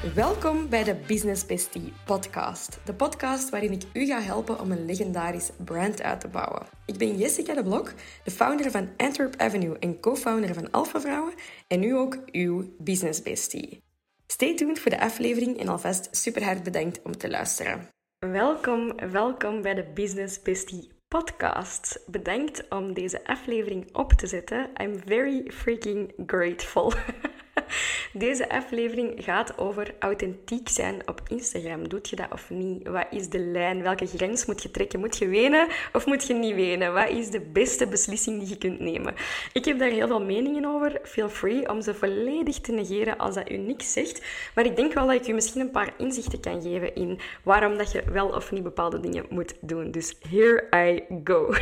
Welkom bij de Business Bestie podcast. De podcast waarin ik u ga helpen om een legendarisch brand uit te bouwen. Ik ben Jessica de Blok, de founder van Antwerp Avenue en co-founder van Alpha Vrouwen en nu ook uw Business Bestie. Stay tuned voor de aflevering en alvast super hard bedankt om te luisteren. Welkom, welkom bij de Business Bestie podcast. Bedankt om deze aflevering op te zetten. I'm very freaking grateful. Deze aflevering gaat over authentiek zijn op Instagram. Doet je dat of niet? Wat is de lijn? Welke grens moet je trekken? Moet je wenen of moet je niet wenen? Wat is de beste beslissing die je kunt nemen? Ik heb daar heel veel meningen over. Feel free om ze volledig te negeren als dat u niks zegt. Maar ik denk wel dat ik u misschien een paar inzichten kan geven in waarom dat je wel of niet bepaalde dingen moet doen. Dus here I go.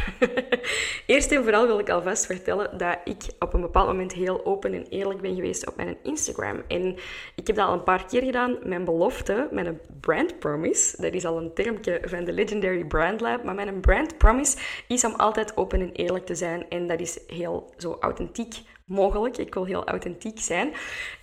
Eerst en vooral wil ik alvast vertellen dat ik op een bepaald moment heel open en eerlijk ben geweest op mijn Instagram. En ik heb dat al een paar keer gedaan. Mijn belofte, mijn brand promise, dat is al een termje van de Legendary Brand Lab, maar mijn brand promise is om altijd open en eerlijk te zijn. En dat is heel zo authentiek mogelijk. Ik wil heel authentiek zijn.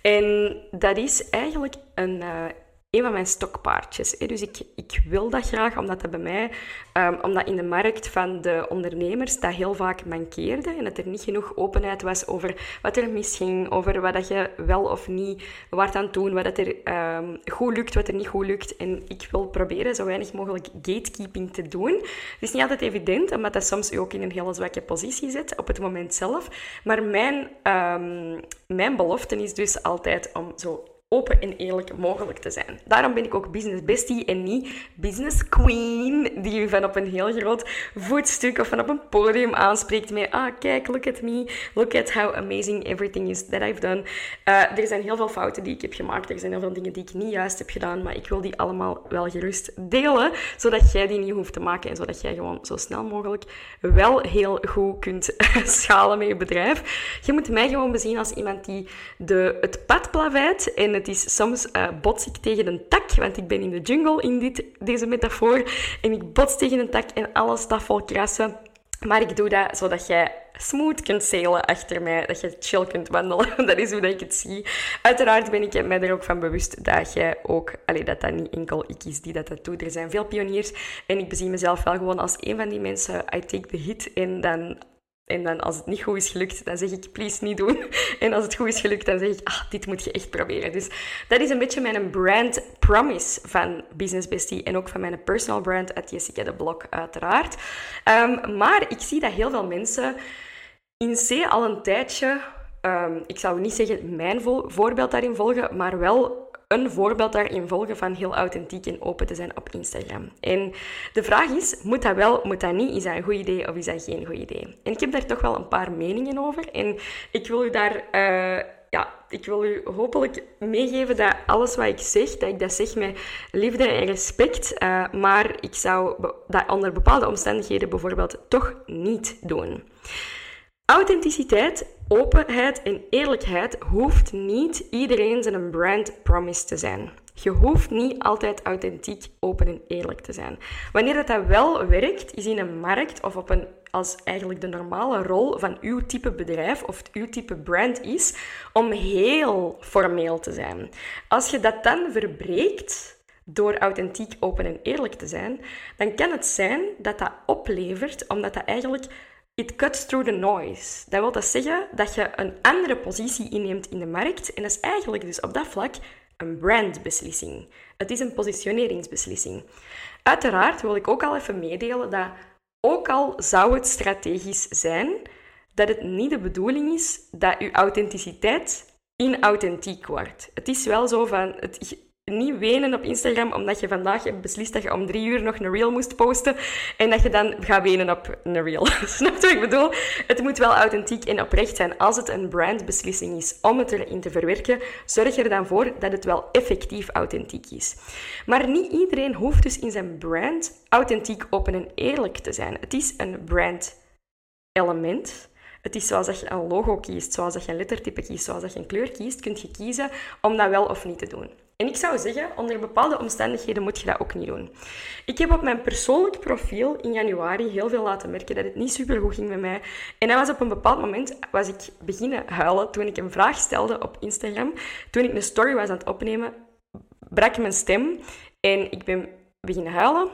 En dat is eigenlijk een, uh, een van mijn stokpaardjes. Dus ik, ik wil dat graag, omdat dat bij mij, um, omdat in de markt van de ondernemers dat heel vaak mankeerde en dat er niet genoeg openheid was over wat er misging, over wat dat je wel of niet waard aan doen, wat dat er um, goed lukt, wat er niet goed lukt. En ik wil proberen zo weinig mogelijk gatekeeping te doen. Het is niet altijd evident, omdat dat soms u ook in een hele zwakke positie zet op het moment zelf. Maar mijn, um, mijn belofte is dus altijd om zo open en eerlijk mogelijk te zijn. Daarom ben ik ook business bestie en niet business queen, die je van op een heel groot voetstuk of van op een podium aanspreekt met ah, kijk, look at me, look at how amazing everything is that I've done. Uh, er zijn heel veel fouten die ik heb gemaakt, er zijn heel veel dingen die ik niet juist heb gedaan, maar ik wil die allemaal wel gerust delen, zodat jij die niet hoeft te maken en zodat jij gewoon zo snel mogelijk wel heel goed kunt schalen met je bedrijf. Je moet mij gewoon bezien als iemand die de, het pad plaveit en het is soms uh, bots ik tegen een tak, want ik ben in de jungle in dit, deze metafoor. En ik bots tegen een tak en alles staat vol krassen. Maar ik doe dat zodat jij smooth kunt zeilen achter mij, dat je chill kunt wandelen. Dat is hoe dat ik het zie. Uiteraard ben ik mij er ook van bewust dat jij ook, allee, dat dat niet enkel ik is die dat, dat doet. Er zijn veel pioniers en ik bezie mezelf wel gewoon als een van die mensen. I take the hit en dan En dan als het niet goed is gelukt, dan zeg ik, please niet doen. En als het goed is gelukt, dan zeg ik, ah, dit moet je echt proberen. Dus dat is een beetje mijn brand promise van Business Bestie. En ook van mijn personal brand uit Jessica de Blok, uiteraard. Ehm, maar ik zie dat heel veel mensen in C al een tijdje... Um, ik zou niet zeggen mijn voorbeeld daarin volgen, maar wel een voorbeeld daarin volgen van heel authentiek en open te zijn op Instagram. En de vraag is, moet dat wel, moet dat niet? Is dat een goed idee of is dat geen goed idee? En ik heb daar toch wel een paar meningen over. En ik wil u daar... Uh, ja, ik wil u hopelijk meegeven dat alles wat ik zeg, dat ik dat zeg met liefde en respect. Uh, maar ik zou dat onder bepaalde omstandigheden bijvoorbeeld toch niet doen. Authenticiteit, openheid en eerlijkheid hoeft niet iedereen zijn brand promise te zijn. Je hoeft niet altijd authentiek, open en eerlijk te zijn. Wanneer dat, dat wel werkt, is in een markt of op een, als eigenlijk de normale rol van uw type bedrijf of uw type brand is, om heel formeel te zijn. Als je dat dan verbreekt, door authentiek, open en eerlijk te zijn, dan kan het zijn dat dat oplevert, omdat dat eigenlijk It cuts through the noise. Dat wil dat zeggen dat je een andere positie inneemt in de markt. En dat is eigenlijk dus op dat vlak een brandbeslissing. Het is een positioneringsbeslissing. Uiteraard wil ik ook al even meedelen dat ook al zou het strategisch zijn, dat het niet de bedoeling is dat je authenticiteit inauthentiek wordt. Het is wel zo van, het, niet wenen op Instagram omdat je vandaag hebt beslist dat je om drie uur nog een reel moest posten en dat je dan gaat wenen op een reel. Snap je wat ik bedoel? Het moet wel authentiek en oprecht zijn. Als het een brandbeslissing is om het erin te verwerken, zorg er dan voor dat het wel effectief authentiek is. Maar niet iedereen hoeft dus in zijn brand authentiek, open en eerlijk te zijn. Het is een brand element. Het is zoals dat je een logo kiest, zoals dat je een lettertype kiest, zoals dat je een kleur kiest, kun je kiezen om dat wel of niet te doen. En ik zou zeggen, onder bepaalde omstandigheden moet je dat ook niet doen. Ik heb op mijn persoonlijk profiel in januari heel veel laten merken dat het niet super goed ging met mij. En dat was op een bepaald moment, was ik beginnen huilen toen ik een vraag stelde op Instagram. Toen ik een story was aan het opnemen, brak mijn stem en ik ben beginnen huilen.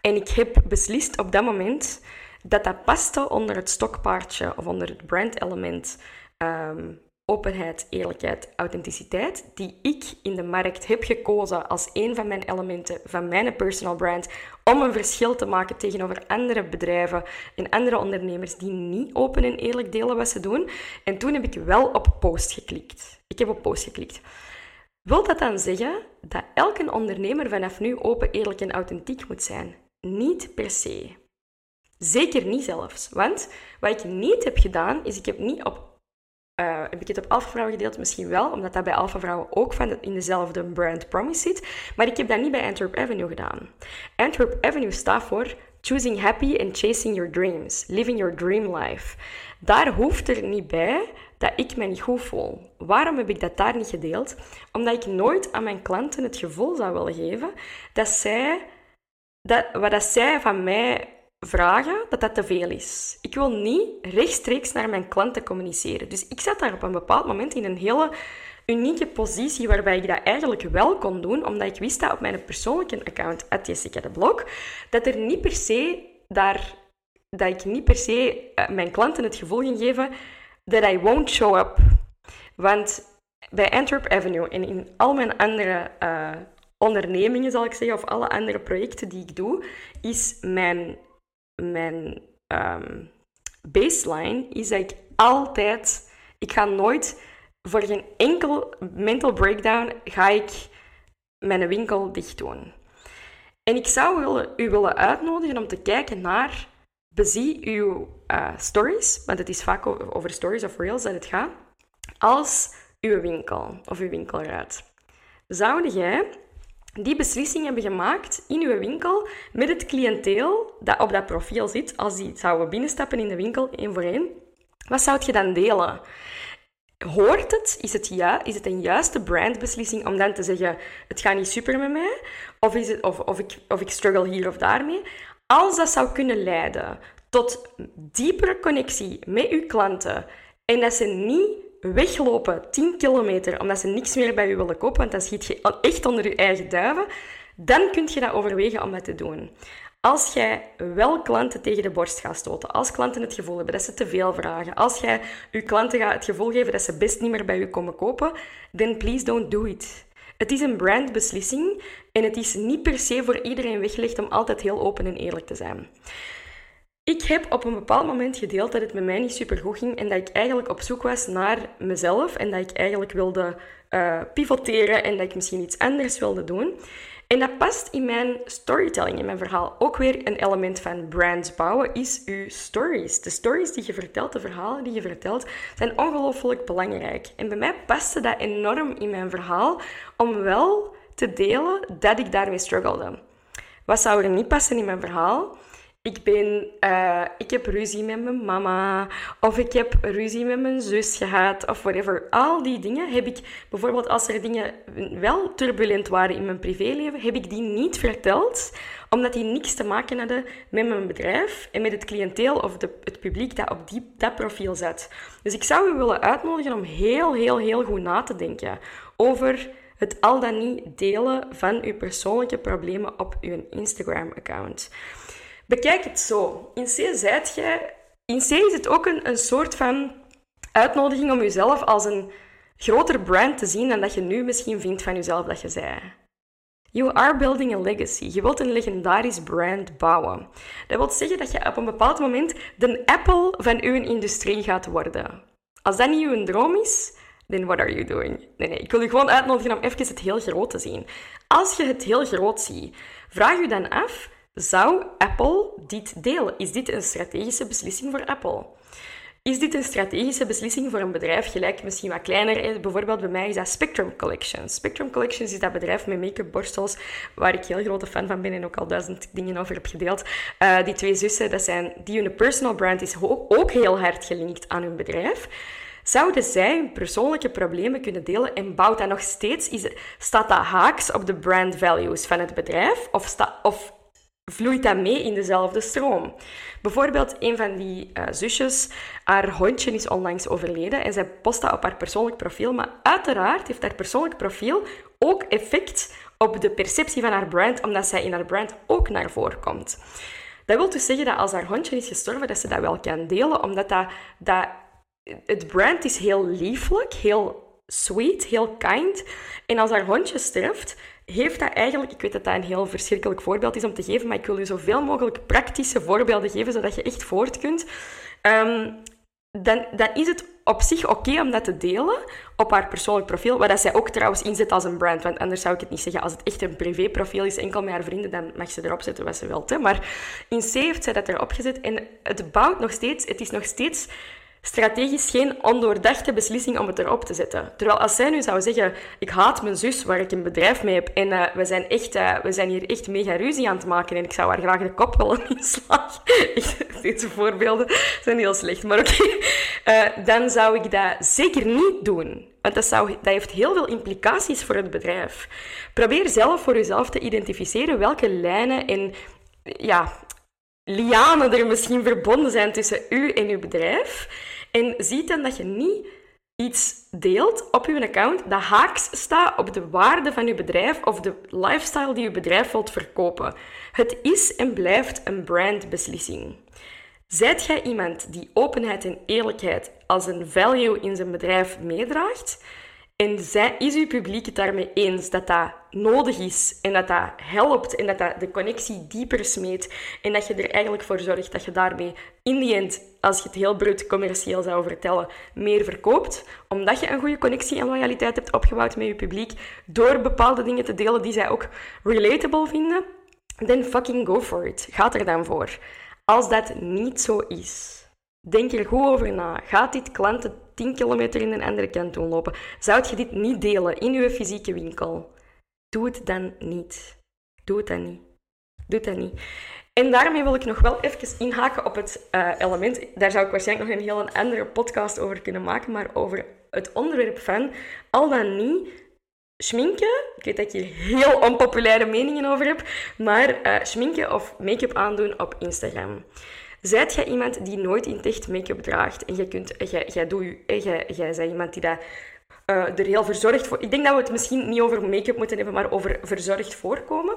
En ik heb beslist op dat moment dat dat paste onder het stokpaardje of onder het brandelement um, openheid, eerlijkheid, authenticiteit, die ik in de markt heb gekozen als een van mijn elementen van mijn personal brand, om een verschil te maken tegenover andere bedrijven en andere ondernemers die niet open en eerlijk delen wat ze doen. En toen heb ik wel op post geklikt. Ik heb op post geklikt. Wil dat dan zeggen dat elke ondernemer vanaf nu open, eerlijk en authentiek moet zijn? Niet per se. Zeker niet zelfs. Want wat ik niet heb gedaan, is ik heb niet op uh, heb ik het op Alpha Vrouwen gedeeld? Misschien wel, omdat dat bij Alpha Vrouwen ook van in dezelfde brand promise zit. Maar ik heb dat niet bij Antwerp Avenue gedaan. Antwerp Avenue staat voor Choosing Happy and Chasing Your Dreams. Living Your Dream Life. Daar hoeft er niet bij dat ik me niet goed voel. Waarom heb ik dat daar niet gedeeld? Omdat ik nooit aan mijn klanten het gevoel zou willen geven dat zij, dat, wat dat zij van mij vragen dat dat te veel is. Ik wil niet rechtstreeks naar mijn klanten communiceren. Dus ik zat daar op een bepaald moment in een hele unieke positie waarbij ik dat eigenlijk wel kon doen, omdat ik wist dat op mijn persoonlijke account, Jessica de Blog, dat er niet per se daar, dat ik niet per se eh, mijn klanten het gevoel ging geven dat I won't show up. Want bij Antwerp Avenue en in al mijn andere uh, ondernemingen, zal ik zeggen, of alle andere projecten die ik doe, is mijn mijn ehm, baseline is dat ik altijd, ik ga nooit voor geen enkel mental breakdown ga ik mijn winkel dicht doen. En ik zou willen, u willen uitnodigen om te kijken naar, bezie uw uh, stories, want het is vaak over stories of reels dat het gaat, als uw winkel of uw winkelruit. Zou jij die beslissing hebben gemaakt in uw winkel met het cliënteel dat op dat profiel zit, als die zouden binnenstappen in de winkel, één voor één, wat zou je dan delen? Hoort het? Is het, ja, is het een juiste brandbeslissing om dan te zeggen, het gaat niet super met mij? Of, is het, of, of, ik, of ik struggle hier of daarmee? Als dat zou kunnen leiden tot diepere connectie met uw klanten en dat ze niet weglopen 10 kilometer omdat ze niks meer bij je willen kopen, want dan schiet je echt onder je eigen duiven, dan kun je dat overwegen om dat te doen. Als jij wel klanten tegen de borst gaat stoten, als klanten het gevoel hebben dat ze te veel vragen, als jij je klanten gaat het gevoel geven dat ze best niet meer bij je komen kopen, then please don't do it. Het is een brandbeslissing en het is niet per se voor iedereen weggelegd om altijd heel open en eerlijk te zijn. Ik heb op een bepaald moment gedeeld dat het met mij niet super goed ging en dat ik eigenlijk op zoek was naar mezelf en dat ik eigenlijk wilde uh, pivoteren en dat ik misschien iets anders wilde doen. En dat past in mijn storytelling, in mijn verhaal. Ook weer een element van brands bouwen is uw stories. De stories die je vertelt, de verhalen die je vertelt, zijn ongelooflijk belangrijk. En bij mij paste dat enorm in mijn verhaal om wel te delen dat ik daarmee struggelde. Wat zou er niet passen in mijn verhaal? Ik, uh, ik heb ruzie met mijn mama, of ik heb ruzie met mijn zus gehad, of whatever. Al die dingen heb ik, bijvoorbeeld als er dingen wel turbulent waren in mijn privéleven, heb ik die niet verteld, omdat die niks te maken hadden met mijn bedrijf en met het cliënteel of de, het publiek dat op die, dat profiel zat. Dus ik zou u willen uitnodigen om heel, heel, heel goed na te denken over het al dan niet delen van uw persoonlijke problemen op uw Instagram-account. Bekijk het zo. In C jij... In is het ook een, een soort van uitnodiging om jezelf als een groter brand te zien dan dat je nu misschien vindt van jezelf dat je zei. You are building a legacy. Je wilt een legendarisch brand bouwen. Dat wil zeggen dat je op een bepaald moment de Apple van uw industrie gaat worden. Als dat niet uw droom is, then what are you doing? Nee, nee, ik wil je gewoon uitnodigen om even het heel groot te zien. Als je het heel groot ziet, vraag je dan af, zou Apple dit delen? Is dit een strategische beslissing voor Apple? Is dit een strategische beslissing voor een bedrijf gelijk misschien wat kleiner? Bijvoorbeeld bij mij is dat Spectrum Collections. Spectrum Collections is dat bedrijf met make-up borstels waar ik heel grote fan van ben en ook al duizend dingen over heb gedeeld. Uh, die twee zussen, dat zijn, die hun personal brand is ook heel hard gelinkt aan hun bedrijf. Zouden zij hun persoonlijke problemen kunnen delen en bouwt dat nog steeds, is, staat dat haaks op de brand values van het bedrijf? Of, sta, of vloeit dat mee in dezelfde stroom. Bijvoorbeeld, een van die uh, zusjes, haar hondje is onlangs overleden en zij post dat op haar persoonlijk profiel. Maar uiteraard heeft haar persoonlijk profiel ook effect op de perceptie van haar brand, omdat zij in haar brand ook naar voren komt. Dat wil dus zeggen dat als haar hondje is gestorven, dat ze dat wel kan delen, omdat dat, dat het brand is heel lieflijk, heel sweet, heel kind. En als haar hondje sterft, heeft dat eigenlijk, ik weet dat dat een heel verschrikkelijk voorbeeld is om te geven, maar ik wil je zoveel mogelijk praktische voorbeelden geven, zodat je echt voort kunt. Um, dan, dan is het op zich oké om dat te delen op haar persoonlijk profiel, waar dat zij ook trouwens inzet als een brand, want anders zou ik het niet zeggen. Als het echt een privéprofiel is, enkel met haar vrienden, dan mag ze erop zetten wat ze wilt. Hè. Maar in C heeft zij dat erop gezet en het bouwt nog steeds, het is nog steeds strategisch geen ondoordachte beslissing om het erop te zetten. Terwijl als zij nu zou zeggen, ik haat mijn zus waar ik een bedrijf mee heb en uh, we, zijn echt, uh, we zijn hier echt mega ruzie aan het maken en ik zou haar graag de kop willen inslaan. Deze voorbeelden zijn heel slecht, maar oké. Uh, dan zou ik dat zeker niet doen. Want dat, zou, dat heeft heel veel implicaties voor het bedrijf. Probeer zelf voor jezelf te identificeren welke lijnen en ja, lianen er misschien verbonden zijn tussen u en uw bedrijf. En zie dan dat je niet iets deelt op uw account dat haaks staat op de waarde van uw bedrijf of de lifestyle die uw bedrijf wilt verkopen. Het is en blijft een brandbeslissing. Zijt jij iemand die openheid en eerlijkheid als een value in zijn bedrijf meedraagt? En zij, is uw publiek het daarmee eens dat dat nodig is en dat dat helpt en dat dat de connectie dieper smeet en dat je er eigenlijk voor zorgt dat je daarmee in die end, als je het heel bruut commercieel zou vertellen, meer verkoopt, omdat je een goede connectie en loyaliteit hebt opgebouwd met je publiek door bepaalde dingen te delen die zij ook relatable vinden, then fucking go for it. Ga er dan voor. Als dat niet zo is, denk er goed over na. Gaat dit klanten 10 kilometer in een andere kant doen lopen. Zou je dit niet delen in je fysieke winkel? Doe het dan niet. Doe het dan niet. Doe dan niet. En daarmee wil ik nog wel even inhaken op het uh, element. Daar zou ik waarschijnlijk nog een heel andere podcast over kunnen maken, maar over het onderwerp van al dan niet schminken. Ik weet dat ik hier heel onpopulaire meningen over heb, maar uh, schminken of make-up aandoen op Instagram. Zijt jij iemand die nooit in echt make-up draagt en jij, kunt, jij, jij, doe, jij, jij bent iemand die dat, uh, er heel verzorgd voor... Ik denk dat we het misschien niet over make-up moeten hebben, maar over verzorgd voorkomen.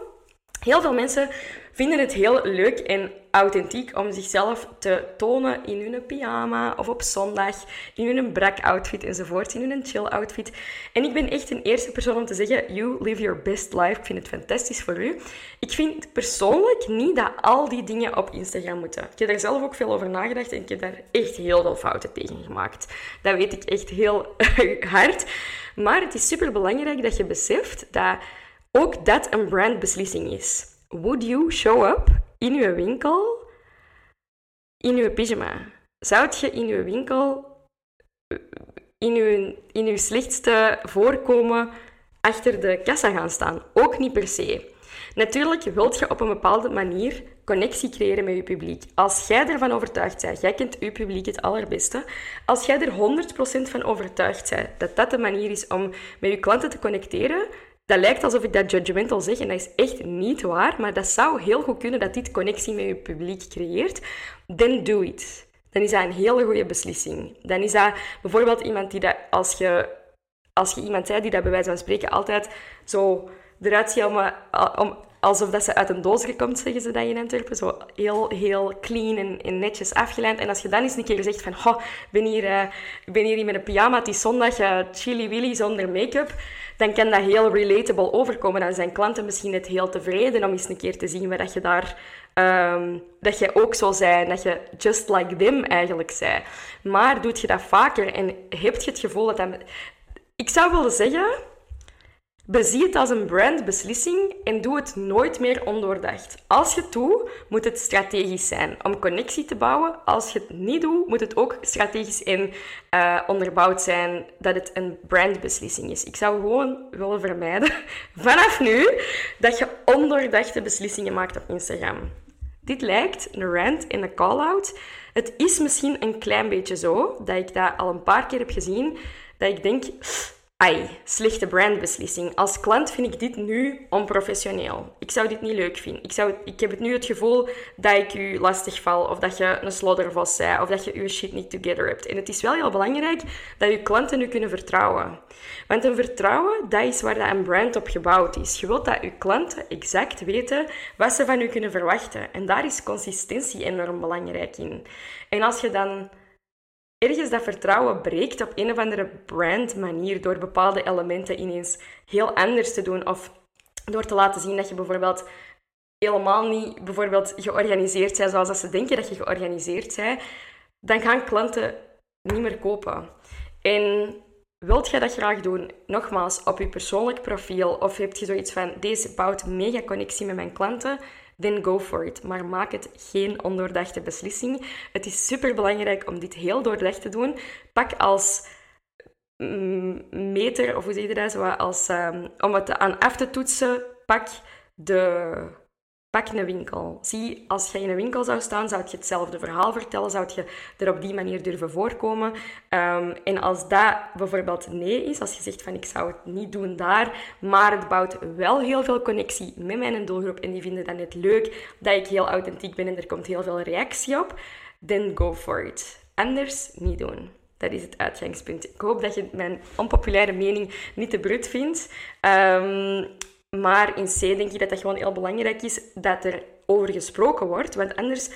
Heel veel mensen vinden het heel leuk en authentiek om zichzelf te tonen in hun pyjama of op zondag, in hun brak-outfit enzovoort, in hun chill-outfit. En ik ben echt een eerste persoon om te zeggen, you live your best life. Ik vind het fantastisch voor u. Ik vind persoonlijk niet dat al die dingen op Instagram moeten. Ik heb daar zelf ook veel over nagedacht en ik heb daar echt heel veel fouten tegen gemaakt. Dat weet ik echt heel hard. Maar het is super belangrijk dat je beseft dat ook dat een brandbeslissing is. Would you show up in je winkel in je pyjama? Zou je in je winkel in je, in uw slechtste voorkomen achter de kassa gaan staan? Ook niet per se. Natuurlijk wilt je op een bepaalde manier connectie creëren met je publiek. Als jij ervan overtuigd bent, jij kent je publiek het allerbeste, als jij er 100% van overtuigd bent dat dat de manier is om met je klanten te connecteren, dat lijkt alsof ik dat judgmental zeg en dat is echt niet waar, maar dat zou heel goed kunnen dat dit connectie met je publiek creëert. Then do it. Dan is dat een hele goede beslissing. Dan is dat bijvoorbeeld iemand die dat, als je, als je iemand zei die dat bij wijze van spreken altijd zo eruit ziet om, om, alsof dat ze uit een doos komt, zeggen ze dat in Antwerpen. Zo heel, heel clean en, netjes afgelijnd. En als je dan eens een keer zegt van, ik ben hier, uh, ben hier met een pyjama, is zondag, uh, chili willy zonder make-up, dan kan dat heel relatable overkomen. Dan zijn klanten misschien net heel tevreden om eens een keer te zien waar dat je daar... Um, dat je ook zo zijn, dat je just like them eigenlijk zei. Maar doet je dat vaker en heb je het gevoel dat dat... Ik zou willen zeggen Bezie het als een brandbeslissing en doe het nooit meer ondoordacht. Als je het doet, moet het strategisch zijn om connectie te bouwen. Als je het niet doet, moet het ook strategisch en uh, onderbouwd zijn dat het een brandbeslissing is. Ik zou gewoon willen vermijden, vanaf nu, dat je ondoordachte beslissingen maakt op Instagram. Dit lijkt een rant en een call-out. Het is misschien een klein beetje zo, dat ik dat al een paar keer heb gezien, dat ik denk Slechte brandbeslissing. Als klant vind ik dit nu onprofessioneel. Ik zou dit niet leuk vinden. Ik, zou, ik heb het nu het gevoel dat ik u lastig val, of dat je een sloddervos zei, of dat je je shit niet together hebt. En het is wel heel belangrijk dat je klanten u kunnen vertrouwen. Want een vertrouwen, dat is waar dat een brand op gebouwd is. Je wilt dat je klanten exact weten wat ze van u kunnen verwachten. En daar is consistentie enorm belangrijk in. En als je dan ergens dat vertrouwen breekt op een of andere brand manier door bepaalde elementen ineens heel anders te doen of door te laten zien dat je bijvoorbeeld helemaal niet bijvoorbeeld georganiseerd bent zoals ze denken dat je georganiseerd bent, dan gaan klanten niet meer kopen. En wilt je dat graag doen, nogmaals, op je persoonlijk profiel of heb je zoiets van deze bouwt mega connectie met mijn klanten, then go for it. Maar maak het geen ondoordachte beslissing. Het is super belangrijk om dit heel doordacht te doen. Pak als mm, meter, of hoe zeg je dat, zo, als, um, om het aan af te toetsen, pak de Pak een winkel. Zie, als je in een winkel zou staan, zou je hetzelfde verhaal vertellen, zou je er op die manier durven voorkomen. Um, en als dat bijvoorbeeld nee is, als je zegt van ik zou het niet doen daar, maar het bouwt wel heel veel connectie met mijn doelgroep en die vinden dat net leuk, dat ik heel authentiek ben en er komt heel veel reactie op, then go for it. Anders niet doen. Dat is het uitgangspunt. Ik hoop dat je mijn onpopulaire mening niet te brut vindt. Um, maar in C denk ik dat dat gewoon heel belangrijk is dat er over gesproken wordt. Want anders,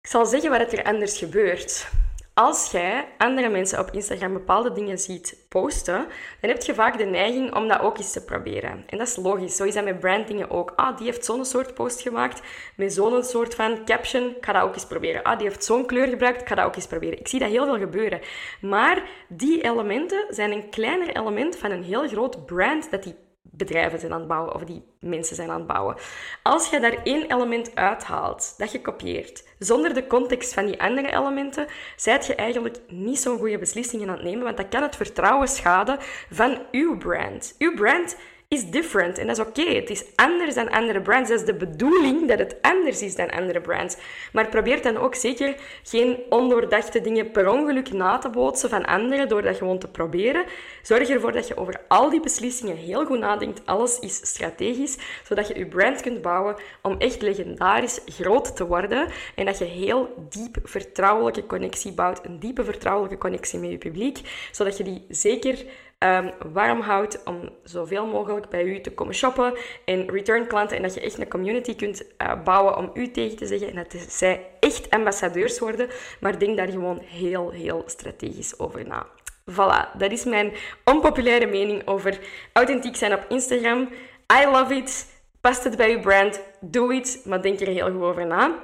ik zal zeggen wat er anders gebeurt. Als jij andere mensen op Instagram bepaalde dingen ziet posten, dan heb je vaak de neiging om dat ook eens te proberen. En dat is logisch. Zo is dat met brandingen ook. Ah, die heeft zo'n soort post gemaakt met zo'n soort van caption. Ik ga dat ook eens proberen. Ah, die heeft zo'n kleur gebruikt. Ik ga dat ook eens proberen. Ik zie dat heel veel gebeuren. Maar die elementen zijn een kleiner element van een heel groot brand dat die bedrijven zijn aan het bouwen of die mensen zijn aan het bouwen. Als je daar één element uithaalt dat je kopieert, zonder de context van die andere elementen, zijt je eigenlijk niet zo'n goede beslissingen aan het nemen, want dat kan het vertrouwen schaden van uw brand. Uw brand is different. En dat is oké. Het is anders dan andere brands. Dat is de bedoeling dat het anders is dan andere brands. Maar probeer dan ook zeker geen ondoordachte dingen per ongeluk na te bootsen van anderen door dat gewoon te proberen. Zorg ervoor dat je over al die beslissingen heel goed nadenkt. Alles is strategisch, zodat je je brand kunt bouwen om echt legendarisch groot te worden. En dat je heel diep vertrouwelijke connectie bouwt. Een diepe vertrouwelijke connectie met je publiek, zodat je die zeker um, warm houdt om zoveel mogelijk bij u te komen shoppen en return klanten en dat je echt een community kunt uh, bouwen om u tegen te zeggen en dat zij echt ambassadeurs worden, maar denk daar gewoon heel, heel strategisch over na. Voilà, dat is mijn onpopulaire mening over authentiek zijn op Instagram. I love it. Past het bij uw brand? Doe het, maar denk er heel goed over na.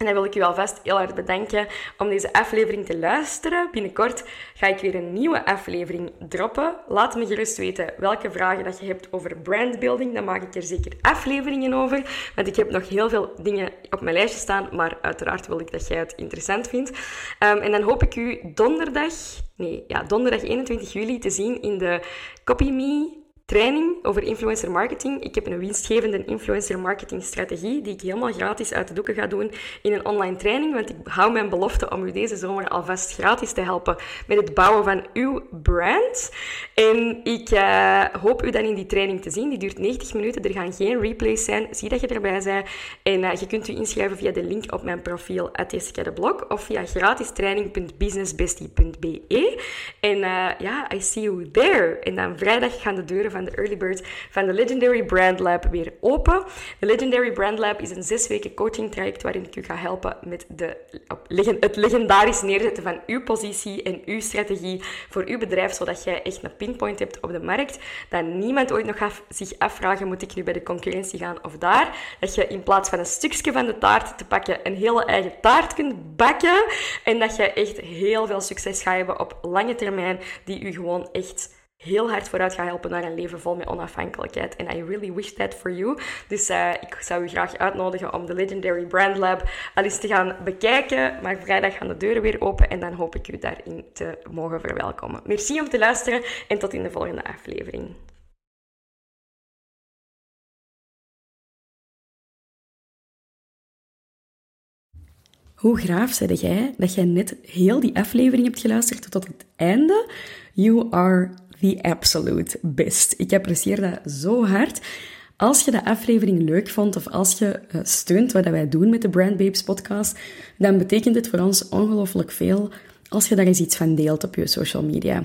En dan wil ik u alvast heel hard bedanken om deze aflevering te luisteren. Binnenkort ga ik weer een nieuwe aflevering droppen. Laat me gerust weten welke vragen dat je hebt over brandbuilding. Dan maak ik er zeker afleveringen over. Want ik heb nog heel veel dingen op mijn lijstje staan. Maar uiteraard wil ik dat jij het interessant vindt. Um, en dan hoop ik u donderdag, nee, ja, donderdag 21 juli te zien in de Copy Me training over influencer marketing. Ik heb een winstgevende influencer marketing strategie die ik helemaal gratis uit de doeken ga doen in een online training. Want ik hou mijn belofte om u deze zomer alvast gratis te helpen met het bouwen van uw brand. En ik uh, hoop u dan in die training te zien. Die duurt 90 minuten. Er gaan geen replays zijn. Zie dat je erbij bent. En uh, je kunt u inschrijven via de link op mijn profiel Jessica de Blog of via gratistraining.businessbestie.be. En uh, ja, I see you there. En dan vrijdag gaan de deuren van de Early Bird van de Legendary Brand Lab weer open. De Legendary Brand Lab is een zes weken coaching traject waarin ik u ga helpen met de, het legendarisch neerzetten van uw positie en uw strategie voor uw bedrijf, zodat jij echt een pinpoint hebt op de markt. Dat niemand ooit nog gaat zich afvragen, moet ik nu bij de concurrentie gaan of daar? Dat je in plaats van een stukje van de taart te pakken, een hele eigen taart kunt bakken. En dat je echt heel veel succes gaat hebben op lange termijn, die u gewoon echt heel hard vooruit gaat helpen naar een leven vol met onafhankelijkheid. En I really wish that for you. Dus uh, ik zou u graag uitnodigen om de Legendary Brand Lab al eens te gaan bekijken. Maar vrijdag gaan de deuren weer open en dan hoop ik u daarin te mogen verwelkomen. Merci om te luisteren en tot in de volgende aflevering. Hoe graaf zei jij dat jij net heel die aflevering hebt geluisterd tot het einde? You are the absolute best. Ik apprecieer dat zo hard. Als je de aflevering leuk vond of als je eh, steunt wat wij doen met de Brand Babes podcast, dan betekent het voor ons ongelooflijk veel als je daar eens iets van deelt op je social media